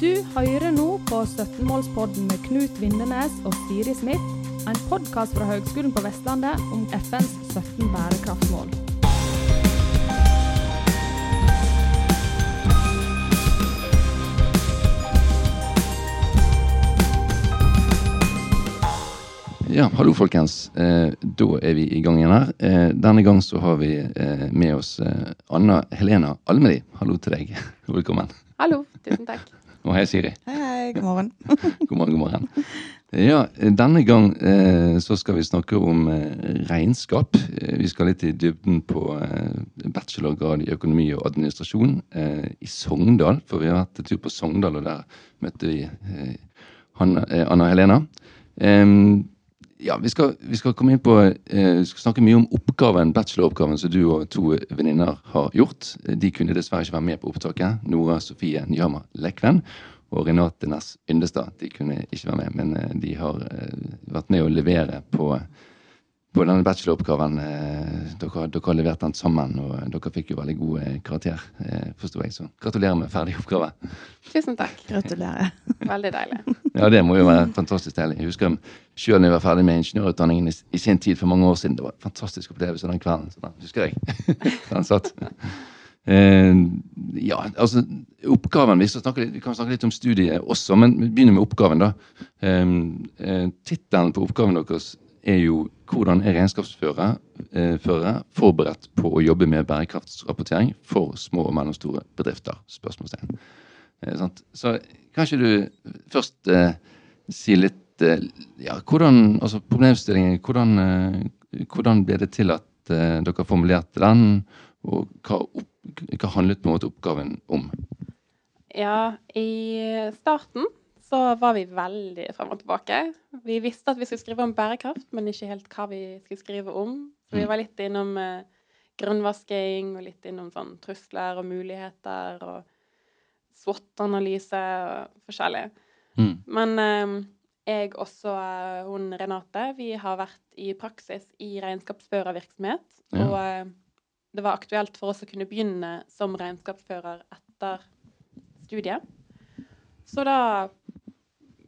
Du hører nå på 17-målspodden med Knut Vindenes og Siri Smith, en podkast fra Høgskolen på Vestlandet om FNs 17 bærekraftsmål. Ja, hallo folkens. Eh, da er vi i gang igjen her. Eh, denne gang så har vi eh, med oss eh, Anna Helena Almeli. Hallo til deg. Velkommen. Hallo. Tusen takk. Og hei, Siri. Hei, hei, god morgen. God morgen, god morgen. Ja, denne gang eh, så skal vi snakke om eh, regnskap. Eh, vi skal litt i dybden på eh, bachelorgrad i økonomi og administrasjon eh, i Sogndal. For vi har vært en tur på Sogndal, og der møtte vi eh, eh, Anna Helena. Em, ja, vi skal, vi skal komme inn på eh, skal snakke mye om oppgaven, bacheloroppgaven som du og to venninner har gjort. De kunne dessverre ikke være med på opptaket. Nora Sofie Nyhammer Lekven og Renate Næss Yndestad. De kunne ikke være med, men eh, de har eh, vært med å levere på, på denne bacheloroppgaven. Eh, dere, dere har levert den sammen, og dere fikk jo veldig god eh, karakter, eh, forsto jeg. Så gratulerer med ferdig oppgave. Tusen takk. Gratulerer. Veldig deilig. Ja, det må jo være fantastisk deilig. Jeg husker selv da jeg var ferdig med ingeniørutdanningen i, i sin tid for mange år siden. Det var en fantastisk opplevelse den kvelden. Så den husker jeg. den satt. Eh, ja, altså oppgaven, vi, skal snakke, litt- vi kan snakke litt om studiet også, men vi begynner med oppgaven. da. Eh, eh, Tittelen på oppgaven deres er jo 'Hvordan er regnskapsførere eh, forberedt på å jobbe med bærekraftsrapportering for små og mellomstore bedrifter?' Spørsmålstegn. Eh? Så kanskje du først eh, si litt eh, ja, hvordan, altså problemstillingen, hvordan, eh, hvordan ble det til at eh, dere formulerte den, og hva, opp, hva handlet på en måte oppgaven om? Ja, i starten så var vi veldig frem og tilbake. Vi visste at vi skulle skrive om bærekraft, men ikke helt hva vi skulle skrive om. Så vi var litt innom eh, grønnvasking og litt innom sånn trusler og muligheter og SWOT-analyse og forskjellig. Mm. Men eh, jeg også, eh, hun Renate, vi har vært i praksis i regnskapsførervirksomhet. Ja. Og eh, det var aktuelt for oss å kunne begynne som regnskapsfører etter studiet. Så da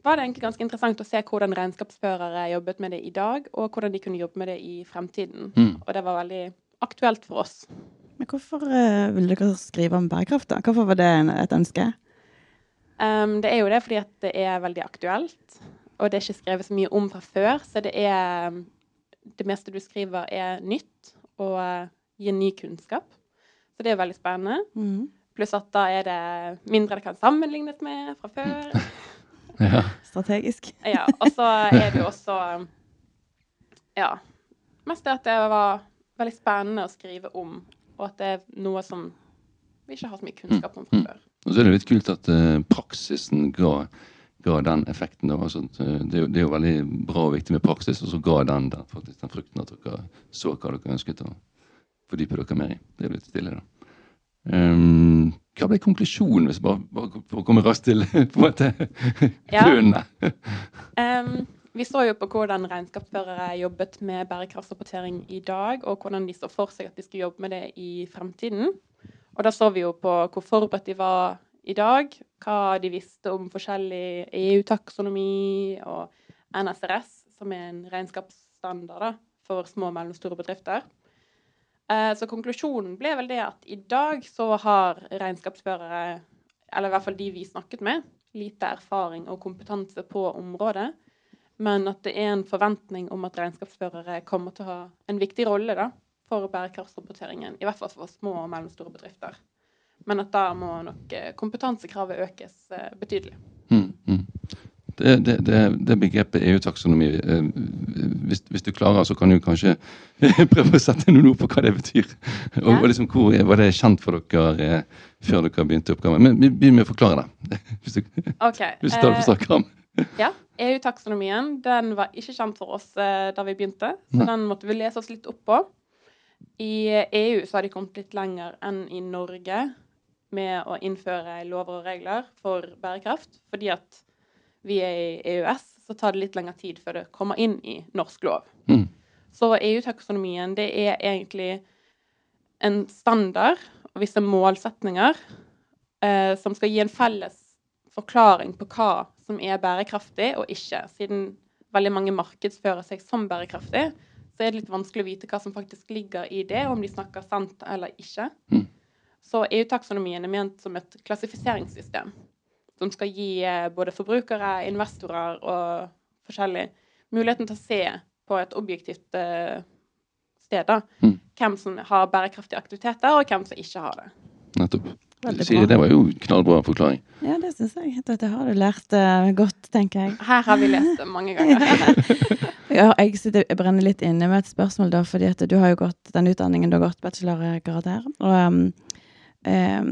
var det egentlig ganske interessant å se hvordan regnskapsførere jobbet med det i dag, og hvordan de kunne jobbe med det i fremtiden. Mm. Og det var veldig aktuelt for oss. Men hvorfor uh, ville dere skrive om bærekraft, da? Hvorfor var det et ønske? Um, det er jo det fordi at det er veldig aktuelt, og det er ikke skrevet så mye om fra før, så det er Det meste du skriver, er nytt og uh, gir ny kunnskap. Så det er veldig spennende. Mm. Pluss at da er det mindre det kan sammenlignes med fra før. Ja. Strategisk. Ja, og så er det jo også Ja. Mest det at det var veldig spennende å skrive om, og at det er noe som vi ikke har så mye kunnskap om fra Mm. før. Og så er det litt kult at uh, praksisen ga, ga den effekten. Da. Altså, det, er jo, det er jo veldig bra og viktig med praksis, og så ga den, den, faktisk, den frukten at dere så hva dere ønsket å fordype dere mer i. Det er jo litt stilig, da. Ehm, hva ble konklusjonen, hvis bare, bare for å komme raskt til på en måte Ja. Em, vi så jo på hvordan regnskapsførere jobbet med bærekraftsrapportering i dag, og hvordan de så for seg at de skulle jobbe med det i fremtiden. Og da så vi jo på hvor forberedt de var i dag, hva de visste om forskjellig EU-taksonomi og NSRS, som er en regnskapsstandard da, for små og mellomstore bedrifter. Eh, Så konklusjonen ble vel det at i dag så har regnskapsførere, eller i hvert fall de vi snakket med, lite erfaring og kompetanse på området, men at det er en forventning om at regnskapsførere kommer til å ha en viktig rolle da, for bærekraftsrapporteringen, i hvert fall for små og mellomstore bedrifter. Men at da må nok eh, kompetansekravet økes eh, betydelig. Mm, mm. Det, det, det, det begrepet EU-taksonomi eh, hvis, hvis du klarer, så kan du kanskje prøve å sette noen ord på hva det betyr. Og, og liksom, hvor var det kjent for dere eh, før dere begynte oppgaven? Men begynn med å forklare det. Hvis du, okay. hvis du tar det for eh, strak arm. Ja, EU-taksonomien den var ikke kjent for oss eh, da vi begynte, så den måtte vi lese oss litt opp på. I EU så har de kommet litt lenger enn i Norge med å innføre lover og regler for bærekraft, fordi at vi er i EØS, så tar det litt lengre tid før det kommer inn i norsk lov. Mm. Så EU-taksonomien det er egentlig en standard og visse målsetninger eh, som skal gi en felles forklaring på hva som er bærekraftig og ikke. Siden veldig mange markedsfører seg som bærekraftig, så er det litt vanskelig å vite hva som faktisk ligger i det, om de snakker sant eller ikke. Mm. Så EU-taksonomien er ment som et klassifiseringssystem som skal gi eh, både forbrukere, investorer og forskjellig muligheten til å se på et objektivt eh, sted da, Mm. hvem som har bærekraftige aktiviteter, og hvem som ikke har det. Nettopp. Siri, det var jo knallbra forklaring. Ja, det syns jeg. Dette har du lært uh, godt, tenker jeg. Her har vi lest det mange ganger. Ja, jeg, sitter, jeg brenner litt inne med et spørsmål, da, fordi at du har jo gått den utdanningen, du har gått bachelorgrad her. Og um, um,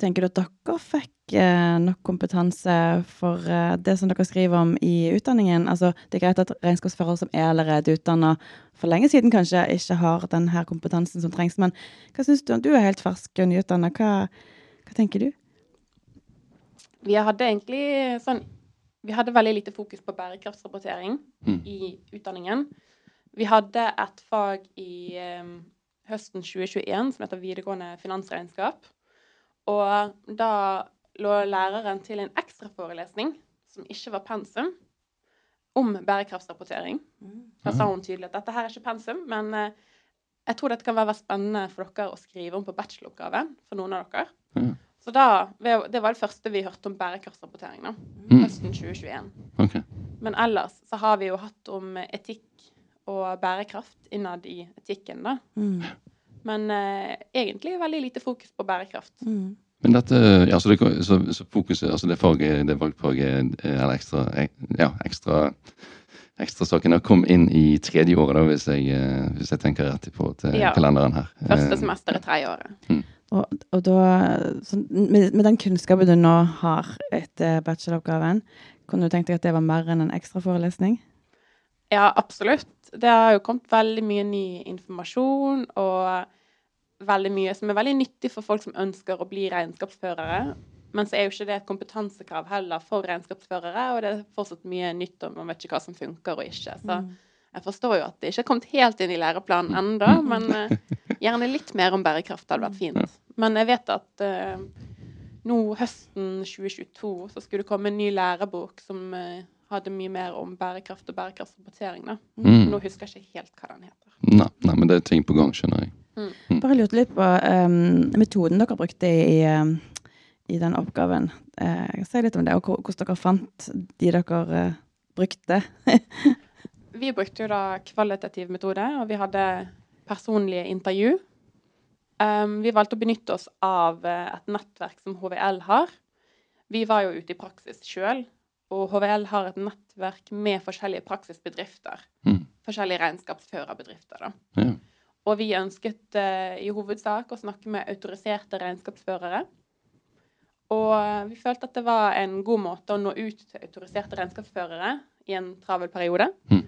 tenker du at dere fikk eh, nok kompetanse for eh, det som dere skriver om i utdanningen? Altså, det er greit at regnskapsførere som er allerede utdanna for lenge siden, kanskje ikke har den her kompetansen som trengs, men hva syns du? Du er helt fersk og nyutdanna. Hva, hva tenker du? Vi hadde egentlig sånn Vi hadde veldig lite fokus på bærekraftsrapportering Mm. i utdanningen. Vi hadde et fag i um, høsten 2021 som heter videregående finansregnskap. Og da lå læreren til en ekstraforelesning som ikke var pensum, om bærekraftsrapportering. Da sa hun tydelig at dette her er ikke pensum, men eh, jeg tror dette kan være spennende for dere å skrive om på bacheloroppgaven for noen av dere. Ja. Så da, Det var det første vi hørte om bærekraftsrapportering. da, Mm. Høsten 2021. Okay. Men ellers så har vi jo hatt om etikk og bærekraft innad i etikken, da. Mm. Men eh, egentlig veldig lite fokus på bærekraft. Mm. Men dette, ja, så, det, så, så fokuset, altså det faget, det valgfaget, eh, eller ekstra, ek- ja, ekstra, ekstrasakene kom inn i tredje året, da, hvis jeg, eh, hvis jeg tenker rett på til Ja. kalenderen her. Første Eh, semester er tredje året. Og, og da, så med, med den kunnskapen du nå har etter bacheloroppgaven, kunne du tenkt deg at det var mer enn en ekstra forelesning? Ja, absolutt. Det har jo kommet veldig mye ny informasjon og veldig mye som er veldig nyttig for folk som ønsker å bli regnskapsførere. Men så er jo ikke det et kompetansekrav heller for regnskapsførere, og det er fortsatt mye nytt, og man vet ikke hva som funker og ikke. Så jeg forstår jo at det ikke er kommet helt inn i læreplanen ennå, men eh, gjerne litt mer om bærekraft hadde vært fint. Men jeg vet at uh, nå høsten 2022 så skulle det komme en ny lærebok som eh, hadde mye mer om bærekraft og bærekraftsrapportering. Mm. Nå husker jeg ikke helt hva den heter. Nei, nei, men det er ting på gang, skjønner jeg. Bare lurte litt på um, metoden dere brukte i, um, i den oppgaven. Uh, si litt om det, og hvordan dere fant de dere uh, brukte. Vi brukte jo da kvalitativ metode, og vi hadde personlige intervju. Um, vi valgte å benytte oss av eh, et nettverk som HVL har. Vi var jo ute i praksis sjøl, og HVL har et nettverk med forskjellige praksisbedrifter. Mm. Forskjellige regnskapsførerbedrifter, da. Ja. Og vi ønsket uh, i hovedsak å snakke med autoriserte regnskapsførere. Og vi følte at det var en god måte å nå ut til autoriserte regnskapsførere i en travel periode. Mm.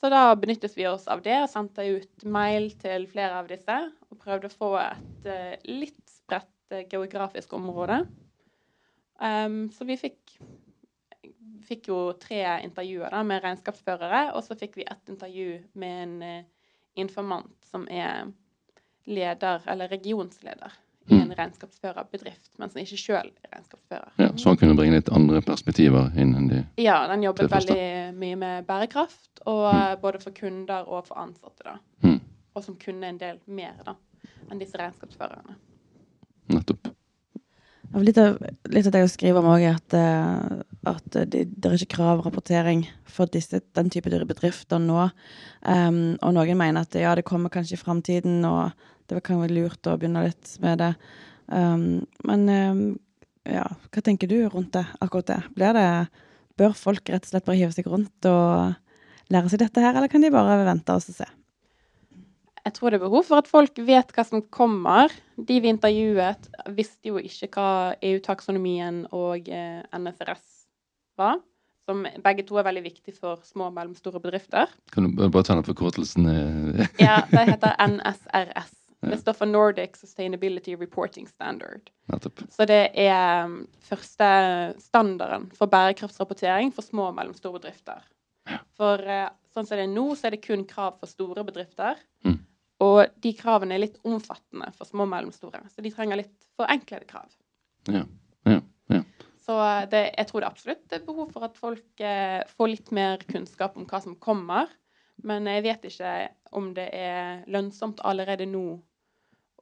Så da benyttet vi oss av det og sendte ut mail til flere av disse. Og prøvde å få et uh, litt spredt uh, geografisk område. Um, så vi fikk, fikk jo tre intervjuer da, med regnskapsførere, og så fikk vi ett intervju med en eh, informant som er leder, eller regionsleder, i en regnskapsførerbedrift, men som ikke sjøl er regnskapsfører. Ja, så han kunne bringe litt andre perspektiver inn enn de Ja, den jobbet veldig mye med bærekraft, og mm. både for kunder og for ansatte, da. Mm. Og som kunne en del mer, da, enn disse regnskapsførerne. Nettopp. Litt av, litt av det jeg skriver om òg, er at, eh, at det, det er ikke krav rapportering for disse, den type bedrifter nå. Um, og noen mener at ja, det kommer kanskje i framtiden, og det kan være lurt å begynne litt med det. Um, men um, ja, hva tenker du rundt det, akkurat det? Blir det? Bør folk rett og slett bare hive seg rundt og lære seg dette her, eller kan de bare vente og se? Jeg tror det er behov for at folk vet hva som kommer. De vi intervjuet, visste jo ikke hva EU-taksonomien og NFRS NSRS var. Som begge to er veldig viktig for små og mellomstore bedrifter. Kan du bare- ta den forkortelsen? eh, Ja, Det heter NSRS. Det står for Nordic Sustainability Reporting Standard. Nettopp. Så det er um, første standarden for bærekraftsrapportering for små og mellomstore bedrifter. For eh, sånn som det er nå, så er det kun krav for store bedrifter. Mm. Og de kravene er litt omfattende for små og mellomstore, så de trenger litt forenklede krav. Ja. Så det, jeg tror det absolutt er behov for at folk eh, får litt mer kunnskap om hva som kommer. Men jeg vet ikke om det er lønnsomt allerede nå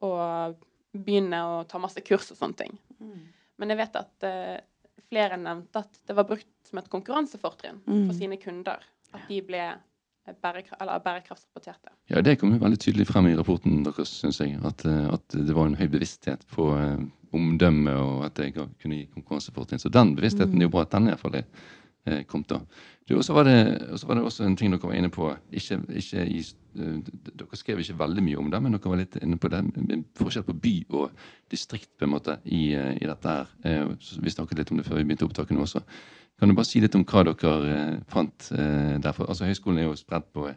å begynne å ta masse kurs og sånne ting. Men jeg vet at eh, flere nevnte at det var brukt som et konkurransefortrinn Mm. for sine kunder. At de ble eh, bærekra eller bærekraftsrapporterte. Ja, det kom jo veldig tydelig frem i rapporten deres, syns jeg. At, eh, at det var en høy bevissthet på eh, omdømme, og at jeg kunne gi konkurransefortrinn. Så den bevisstheten er jo bra at den i hvert fall er eh, kommet da. Og så var, det- også en ting dere var inne på. Ikke, ikke i, eh, dere skrev ikke veldig mye om det, men dere var litt inne på det. Forskjell på by og distrikt på en måte i, eh, i dette her. Vi snakket litt om det før vi begynte opptaket nå også. Kan du bare si litt om hva dere fant derfor? Altså Høgskolen er jo spredt på,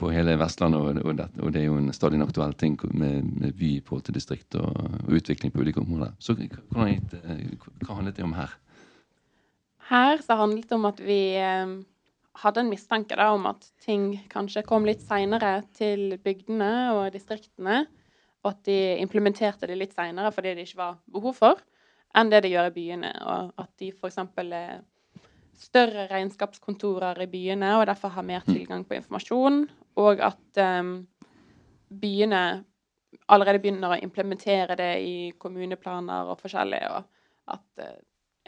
på hele Vestlandet, og, det, og det er jo en stadig en aktuell ting med, med by i forhold til distrikt og, og utvikling på ulike områder. Så hvordan, hva handlet det om her? Her så handlet det om at vi eh, hadde en mistanke da, om at ting kanskje kom litt seinere til bygdene og distriktene, og at de implementerte det litt seinere fordi det ikke var behov for, enn det de gjør i byene. Og at de f.eks. er større regnskapskontorer i byene og derfor har mer tilgang på informasjon, og at um, byene allerede begynner å implementere det i kommuneplaner og forskjellig, og at, uh,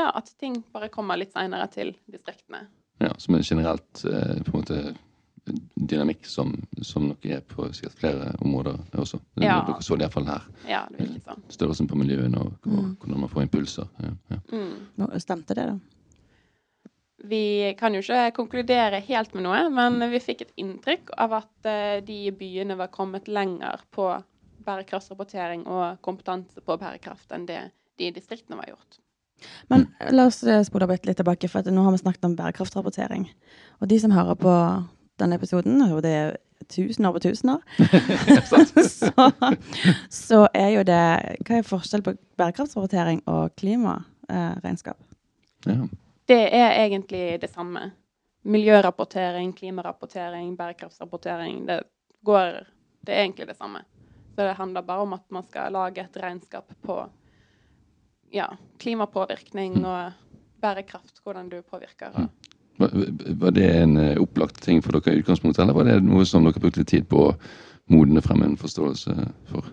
ja, at ting bare kommer litt seinere til distriktene. Ja, Som er generelt uh, på en måte dynamikk som, som nok er på sikkert flere områder også. Ja. Dere så det iallfall her. Ja, det virker sånn. Størrelsen på miljøene og, og hvordan man får impulser. Ja, ja. Mm. Nå, stemte det, da? Vi kan jo ikke konkludere helt med noe, men vi fikk et inntrykk av at eh, de i byene var kommet lenger på bærekraftsrapportering og kompetanse på bærekraft enn det de i distriktene var gjort. Men la oss eh, spole litt tilbake, for at nå har vi snakket om bærekraftsrapportering. Og de som hører på denne episoden, og det er tusener på tusener, så, så er jo det Hva er forskjell på bærekraftsrapportering og klimaregnskap? Ja. Det er egentlig det samme. Miljørapportering, klimarapportering, bærekraftsrapportering. Det går Det er egentlig det samme. Så det handler bare om at man skal lage et regnskap på ja, klimapåvirkning og bærekraft, hvordan du påvirker. Ja. Var, det en eh, opplagt ting for dere i utgangspunktet, eller var det noe som dere brukte tid på å modne frem en forståelse for?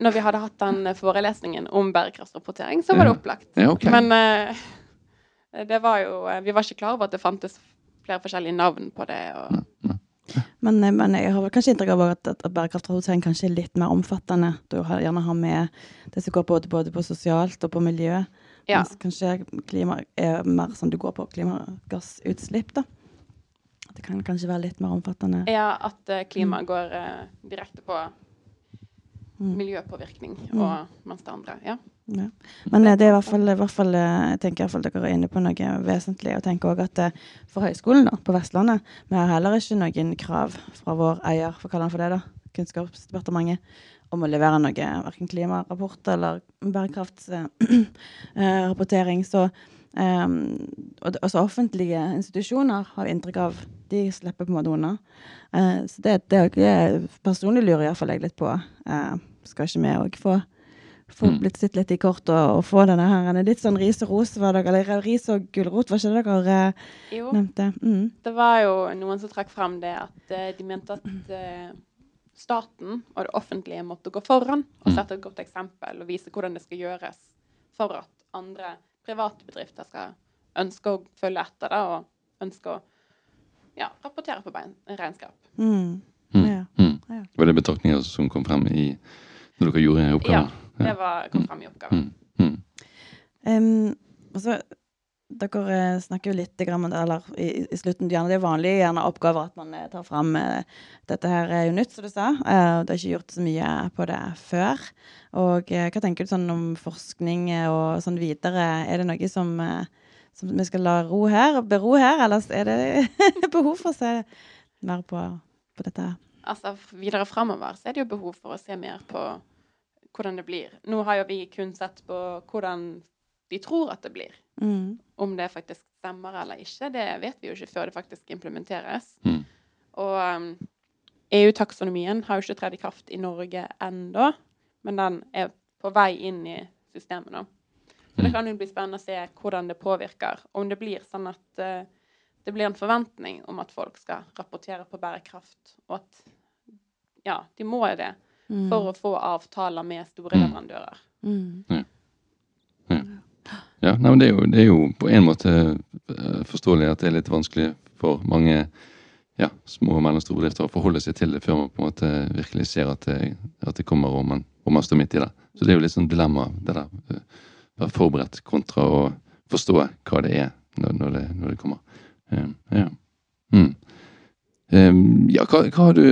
når vi hadde hatt den forelesningen om bærekraftsrapportering, så var det opplagt. Ja, okay. Men eh, det var jo eh, Vi var ikke klar over at det fantes flere forskjellige navn på det. Og, Men, eh, men jeg har vel kanskje inntrykk av at, at, bærekraftrapportering kanskje er litt mer omfattende. Du har, gjerne har med det som går både, både på sosialt og på miljø. ja. Mens kanskje klima er mer sånn du går på klimagassutslipp, da. Det kan kanskje være litt mer omfattende. ja, at eh, klima går uh, direkte på. Miljøpåvirkning, Mm. og mens det andre Ja. Ja. Men eh, det er i hvert fall, i hvert fall eh, jeg tenker fall dere er inne på noe vesentlig. Og tenker også at eh, for høyskolen da, på Vestlandet, vi har heller ikke noen krav fra vår eier, for å kalle han for det, da, Kunnskapsdepartementet, om å levere noe, verken klimarapport eller bærekraftsrapportering. Så Um, og det- også offentlige institusjoner har inntrykk av de slipper på en måte unna. Uh, så det, det er Personlig lurer iallfall jeg litt på. Eh, skal ikke vi òg få få Mm. blitt sitt litt i kort og, og få denne her en litt sånn ris og ros, var dere, eller ris og gulrot, var ikke det dere eh, Jo, nevnte? Mm. det var jo noen som trakk frem det at uh, de mente at uh, staten og det offentlige måtte gå foran og Mm. sette et godt eksempel og vise hvordan det skal gjøres for at andre private bedrifter skal ønske å følge etter det og ønske å ja, rapportere på regnskap. Mm. Mm. Ja. Mm. Ja. Var det betraktninger som kom frem i, når dere gjorde oppgaven? Ja, Det var, kom frem i oppgaven. Mm. Mm. Em, altså, dere eh, snakker jo litt om det, eller i, i slutten gjerne, Det er vanlig gjerne oppgaver at man eh, tar fram uh, Dette her er jo nytt, som du sa. Uh, det er ikke gjort så mye på det før. Og uh, hva tenker du sånn om forskning eh, og sånn videre? Er det noe som, eh, som vi skal la ro her, bero her, eller er det behov for å se mer på, på dette? Altså videre framover så er det jo behov for å se mer på hvordan det blir. Nå har jo vi kun sett på hvordan de tror at det blir. Mm. Om det faktisk stemmer eller ikke, det vet vi jo ikke før det faktisk implementeres. Mm. Og um, EU-taksonomien har jo ikke tredd i kraft i Norge ennå, men den er på vei inn i systemet. nå. Så det kan jo bli spennende å se hvordan det påvirker. Om det blir sånn at uh, det blir en forventning om at folk skal rapportere på bærekraft, og at ja, de må det for å få avtaler med store Mm. leverandører. Mm. Ja, nei, men det er, jo, det er jo på en måte eh, forståelig at det er litt vanskelig for mange ja, små og mellomstore bedrifter å forholde seg til det før man på en måte virkelig ser at det, at det kommer og man, og man står midt i det. Så det er jo litt sånn dilemma, det der. eh, Være forberedt kontra å forstå hva det er når, når, det, når det kommer. Eh, ja. Mm. Eh, ja, hva, hva, du,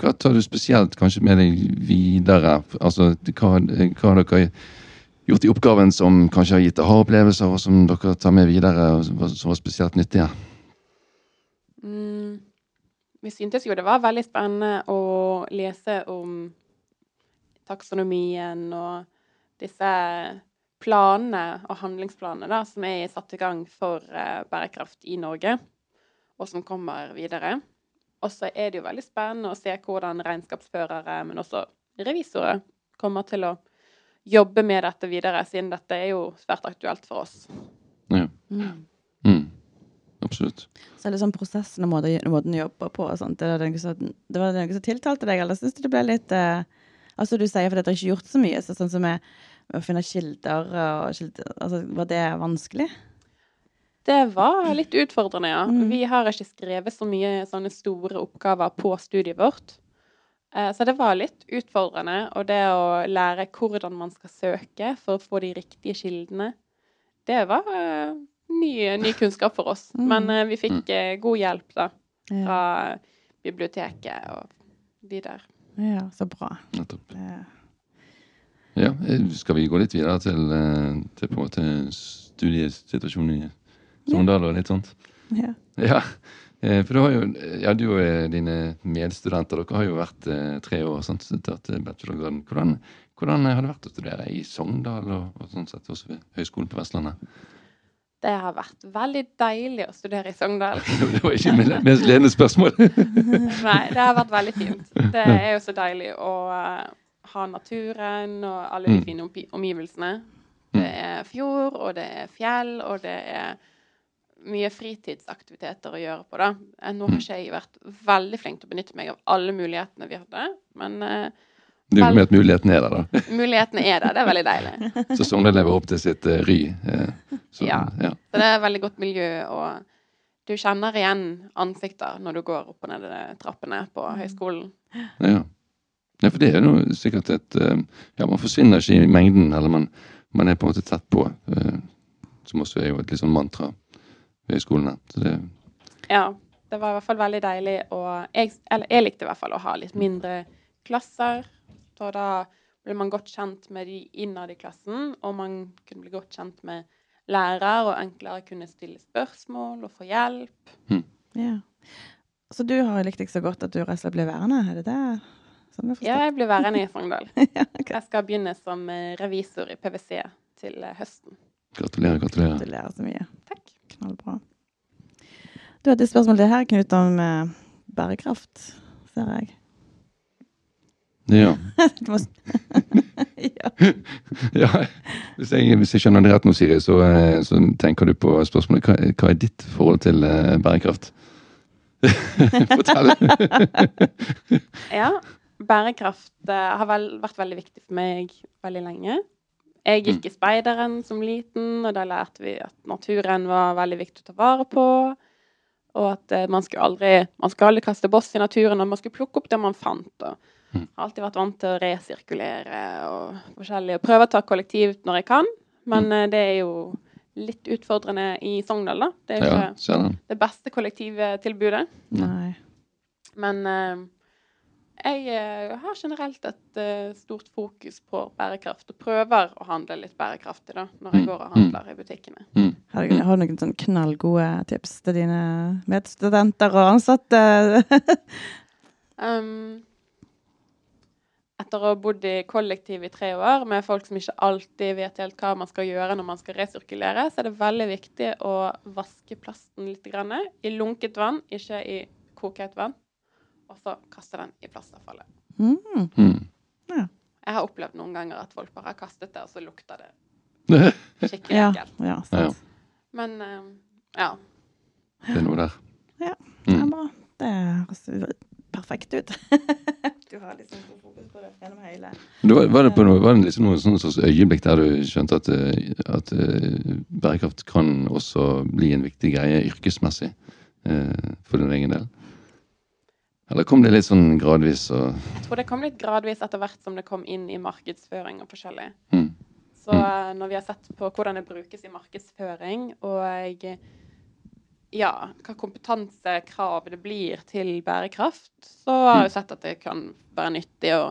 hva tar du spesielt kanskje med deg videre? Altså, hva, hva har dere gjort i oppgaven som kanskje har gitt aha-opplevelser, og som dere tar med videre, og som var- spesielt nyttige? Mm. Vi syntes jo det var veldig spennende å lese om taksonomien og disse planene og handlingsplanene da, som er satt i gang for eh, bærekraft i Norge, og som kommer videre. Og så er det jo veldig spennende å se hvordan regnskapsførere, men også revisorer, kommer til å jobbe med dette videre, siden dette er jo svært aktuelt for oss. Ja. Mm. Mm. Absolutt. Så er det sånn prosessen og måten, måten du jobber på og sånt. Det var noe som, det var noe som tiltalte deg, eller syns du det ble litt eh, Altså du sier fordi dere ikke har gjort så mye, så sånn som med, med å finne kilder og kilder, altså, Var det vanskelig? Det var litt utfordrende, ja. Mm. Vi har ikke skrevet så mye sånne store oppgaver på studiet vårt. Eh, Så det var litt utfordrende. Og det å lære hvordan man skal søke for å få de riktige kildene, det var eh, ny, ny kunnskap for oss. Mm. Men eh, vi fikk eh, god hjelp da Ja, fra biblioteket og de der. ja så bra. Nettopp. Eh, Ja, skal vi gå litt videre til, til på en måte studiesituasjonen i Sogndal og litt sånt? ja. Ja, eh, for du har jo, ja, du og dine medstudenter, dere har jo vært eh, tre år sånn, tatt eh, bachelorgraden. Hvordan, hvordan har det vært å studere i Sogndal og, og sånn sett også ved Høgskolen på Vestlandet? Det har vært veldig deilig å studere i Sogndal. Det var ikke mitt mest ledende spørsmål. Nei, det har vært veldig fint. Det er jo så deilig å ha naturen og alle de Mm. fine omgivelsene. Det er fjord, og det er fjell, og det er mye fritidsaktiviteter å gjøre på, da. Eh, Nå har ikke jeg vært veldig flink til å benytte meg av alle mulighetene vi hadde, men eh, Det er jo med at muligheten er der, da. mulighetene er der. Det er veldig deilig. Så Sogndal lever opp til sitt uh, ry. så, Ja. ja. Så det er veldig godt miljø, og du kjenner igjen ansikter når du går opp og ned trappene på høyskolen. Ja. ja, for det er jo sikkert et uh, Ja, man forsvinner ikke i mengden, eller man, man er på en måte tett på. eh, Som også er jo et litt sånn mantra høyskolene. Så det Ja, det var i hvert fall veldig deilig. å jeg, eller jeg likte i hvert fall å ha litt mindre klasser. Så da ble man godt kjent med de innad i klassen, og man kunne bli godt kjent med lærer, og enklere kunne stille spørsmål og få hjelp. ja. Så du har likt deg så godt at du rett og slett ble værende? Er det det? Sånn jeg Ja, jeg blir værende i Sogndal. Ja, okay. Jeg skal begynne som eh, revisor i PwC til eh, høsten. gratulerer, gratulerer. Gratulerer så mye. Takk. Knallbra. Du hadde et spørsmål til her, Knut, om eh, bærekraft, ser jeg. Ja. Må... ja. ja. Hvis, jeg, hvis jeg skjønner det rett nå, Siri, så, eh, så tenker du på spørsmålet hva, hva er ditt forhold til eh, bærekraft? Fortell. Ja, bærekraft eh, har vel, vært veldig viktig for meg veldig lenge. Jeg gikk i speideren som liten, og da lærte vi at naturen var veldig viktig å ta vare på. Og at eh, man skulle aldri, man skulle aldri kaste boss i naturen, og man skulle plukke opp det man fant. Og jeg har alltid vært vant til å resirkulere og forskjellig, og prøve å ta kollektivt når jeg kan. Men eh, det er jo litt utfordrende i Sogndal, da. Det er Ja, ikke ser det beste kollektivtilbudet. Nei. Men eh, jeg eh, har generelt et eh, stort fokus på bærekraft, og prøver å handle litt bærekraftig da, når jeg Mm. går og handler i butikkene. Herregud, Har du, har noen sånn knallgode tips til dine medstudenter og ansatte? Um, etter å ha bodd i kollektiv i tre år med folk som ikke alltid vet helt hva man skal gjøre når man skal resirkulere, så er det veldig viktig å vaske plasten litt grann, i lunket vann, ikke i koket vann. Og så kaste den i plastavfallet. Mm. Mm. Jeg har opplevd noen ganger at folk bare har kastet det, og så lukter det skikkelig ekkelt. ja, Ja. Men um, ja. Det er noe der. Ja, Mm. det er bra. Det høres perfekt ut. du har liksom fokus på det gjennom hele det Var, var det, på noe, var det liksom noe sånn slags øyeblikk der du skjønte at, eh, at uh, bærekraft kan også bli en viktig greie yrkesmessig uh, for din egen del? Eller kom det litt sånn gradvis og Jeg tror det kom litt gradvis etter hvert som det kom inn i markedsføring og forskjellig. mm, Så mm. når vi har sett på hvordan det brukes i markedsføring, og eh, ja, hva kompetansekrav det blir til bærekraft, så har jeg sett at det kan være nyttig å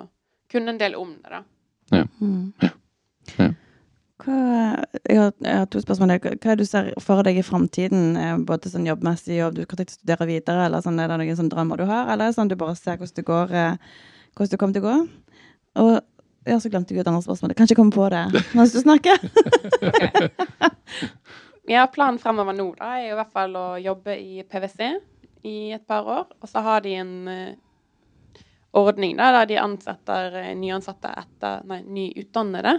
kunne en del om det, da. Mm. Ja. Ja. Hva, jeg, har, jeg har to spørsmål. Hva er du ser for deg i framtiden? eh, Både sånn jobbmessig og du kan tenke studere videre, eller sånn, er det noen sånn drømmer du har? Eller er sånn du bare ser hvordan det går, eh, hvordan det kommer til å gå? Og ja, så glemte jeg et annet spørsmål. Jeg Kanskje jeg kommer på det mens du snakker? Ja, planen fremover nå da, er i hvert fall å jobbe i PwC i et par år. Og så har de en eh, ordning da, der de ansetter nyansatte etter, nei, nyutdannede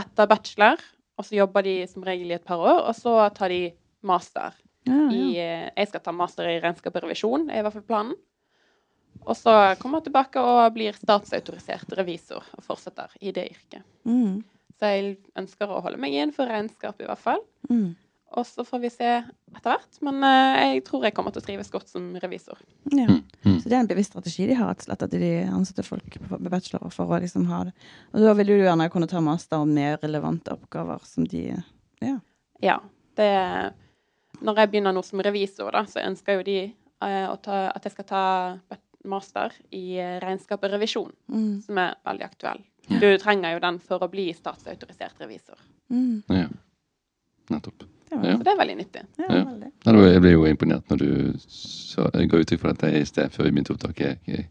etter bachelor. Og så jobber de som regel i et par år, og så tar de master. Ja, ja. I, jeg skal ta master i regnskap og revisjon, er i hvert fall planen. Og så kommer jeg tilbake og blir statsautorisert revisor og fortsetter i det yrket. Mm. Så jeg ønsker å holde meg innenfor regnskap i hvert fall. Mm. Og så får vi se etter hvert. Men eh, jeg tror jeg kommer til å trives godt som revisor. Ja. mm, mm. Så det er en bevisst strategi de har, at de ansetter folk på- med bachelor for å liksom ha det. Og da vil du gjerne kunne ta master om mer relevante oppgaver som de Ja. Ja. Det, når jeg begynner nå som revisor, da, så ønsker jo de uh, å ta, at jeg skal ta master i eh, regnskap og revisjon, Mm. som er veldig aktuell. Du trenger jo den for å bli statsautorisert revisor. Mm. Ja. Nettopp. Det var Ja. Så det er veldig nyttig. ja, Ja. veldig. Jeg ble jo imponert når du så, ga uttrykk for dette i sted, før vi begynte opptaket. eh,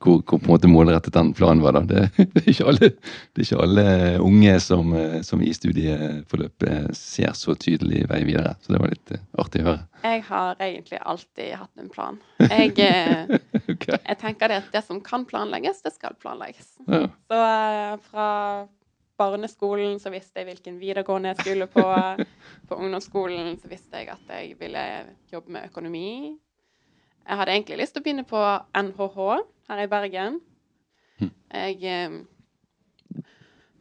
Hvor, hvor på en måte målrettet den planen var. da. Det, det, er, ikke alle, det er ikke alle unge som, eh, som i studieforløpet ser så tydelig vei videre. Så det var litt eh, artig å høre. Jeg har egentlig alltid hatt en plan. Jeg, okay. Jeg tenker det at det som kan planlegges, det skal planlegges. Ja. Så eh, fra barneskolen så visste jeg hvilken videregående jeg skulle på. På ungdomsskolen så visste jeg at jeg ville jobbe med økonomi. Jeg hadde egentlig lyst til å begynne på NHH her i Bergen. Mhm. Jeg eh,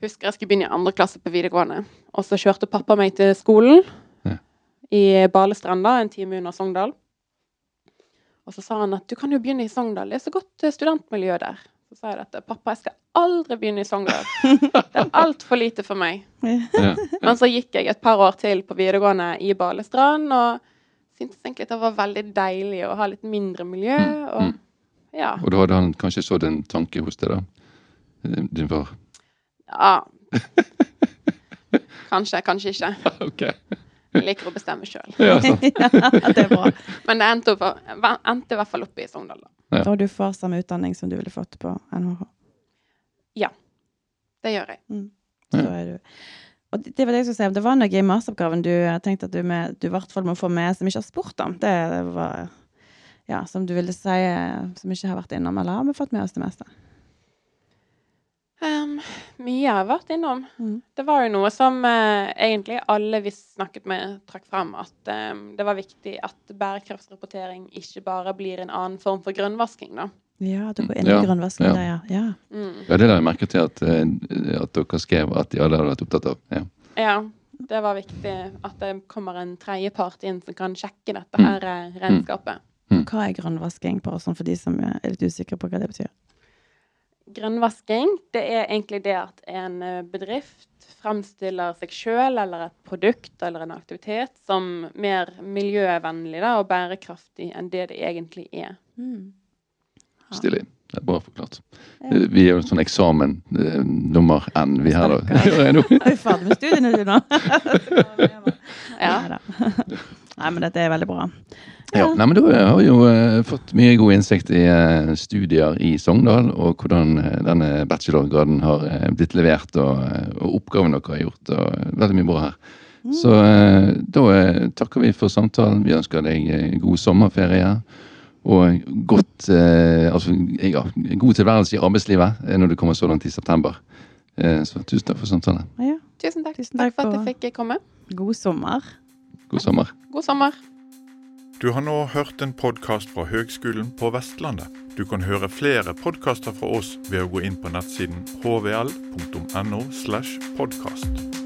husker jeg skulle begynne i andre klasse på videregående. Og så kjørte pappa meg til skolen Ja. i Balestranda, en time under Sogndal. Og så sa han at du kan jo begynne i Sogndal, det er så godt eh, studentmiljø der. Så sa jeg dette. Pappa, jeg skal aldri begynne i Sogndal. Det er altfor lite for meg. Ja. Men så gikk jeg et par år til på videregående i Balestrand, og syntes egentlig at det var veldig deilig å ha litt mindre miljø. Mm, Og ja. Og da hadde han kanskje sådd en tanke hos deg, da? Eh, Din far? ja. Kanskje, kanskje ikke. Ok. Jeg liker å bestemme sjøl. Ja, det er bra. Men det endte, opp, endte i hvert fall opp i Sogndal, da. Ja. Og du får samme utdanning som du ville fått på NHH. Ja. Det gjør jeg. Så er du og det var det jeg skulle si, det var noe i masteroppgaven du tenkte at du, med, du i hvert fall må få med som ikke har spurt om. Det var ja, som du ville si eh, som ikke har vært innom, eller har vi fått med oss det meste? Um, mye jeg har vært innom. Mm. Det var jo noe som uh, egentlig alle vi snakket med, trakk frem. At um, det var viktig at bærekraftsrapportering ikke bare blir en annen form for grønnvasking. da. Ja, det var Ja, grønnvasking ja. der, ja. ja. Mm. Ja, det la jeg merke til at, eh, at dere skrev at de alle hadde vært opptatt av. Ja. Ja, det var viktig at det kommer en tredjepart inn som kan sjekke dette Mm. her eh, regnskapet. Hva er grønnvasking, bare sånn for de som er litt usikre på hva det betyr? Grønnvasking, det er egentlig det at en eh, bedrift fremstiller seg sjøl eller et produkt eller en aktivitet som mer miljøvennlig da, og bærekraftig enn det det egentlig er. Mm. Stilig. Det er bra forklart. Ja. Eh, Vi er jo sånn eksamen eh, nummer N, vi her, da. Er vi ferdig med studiene du nå? Ja. Nei, men dette er veldig bra. Ja, nei, men Da har vi jo uh, fått mye god innsikt i uh, studier i Sogndal, og hvordan uh, denne bachelorgraden har eh, blitt levert, og, eh, og oppgaven dere har gjort. og eh, Veldig mye bra her. Så eh, da eh, takker vi for samtalen. Vi ønsker deg eh, god sommerferie. Og godt, eh, altså, ja, god tilværelse i arbeidslivet eh, når du kommer så langt i september. Eh, Så tusen takk for samtalen. Ja. Tusen takk. Tusen takk for at jeg fikk komme. God sommer. God sommer. God sommer. Du har nå hørt en podkast fra Høgskolen på Vestlandet. Du kan høre flere podkaster fra oss ved å gå inn på nettsiden hvl.no. slash podkast.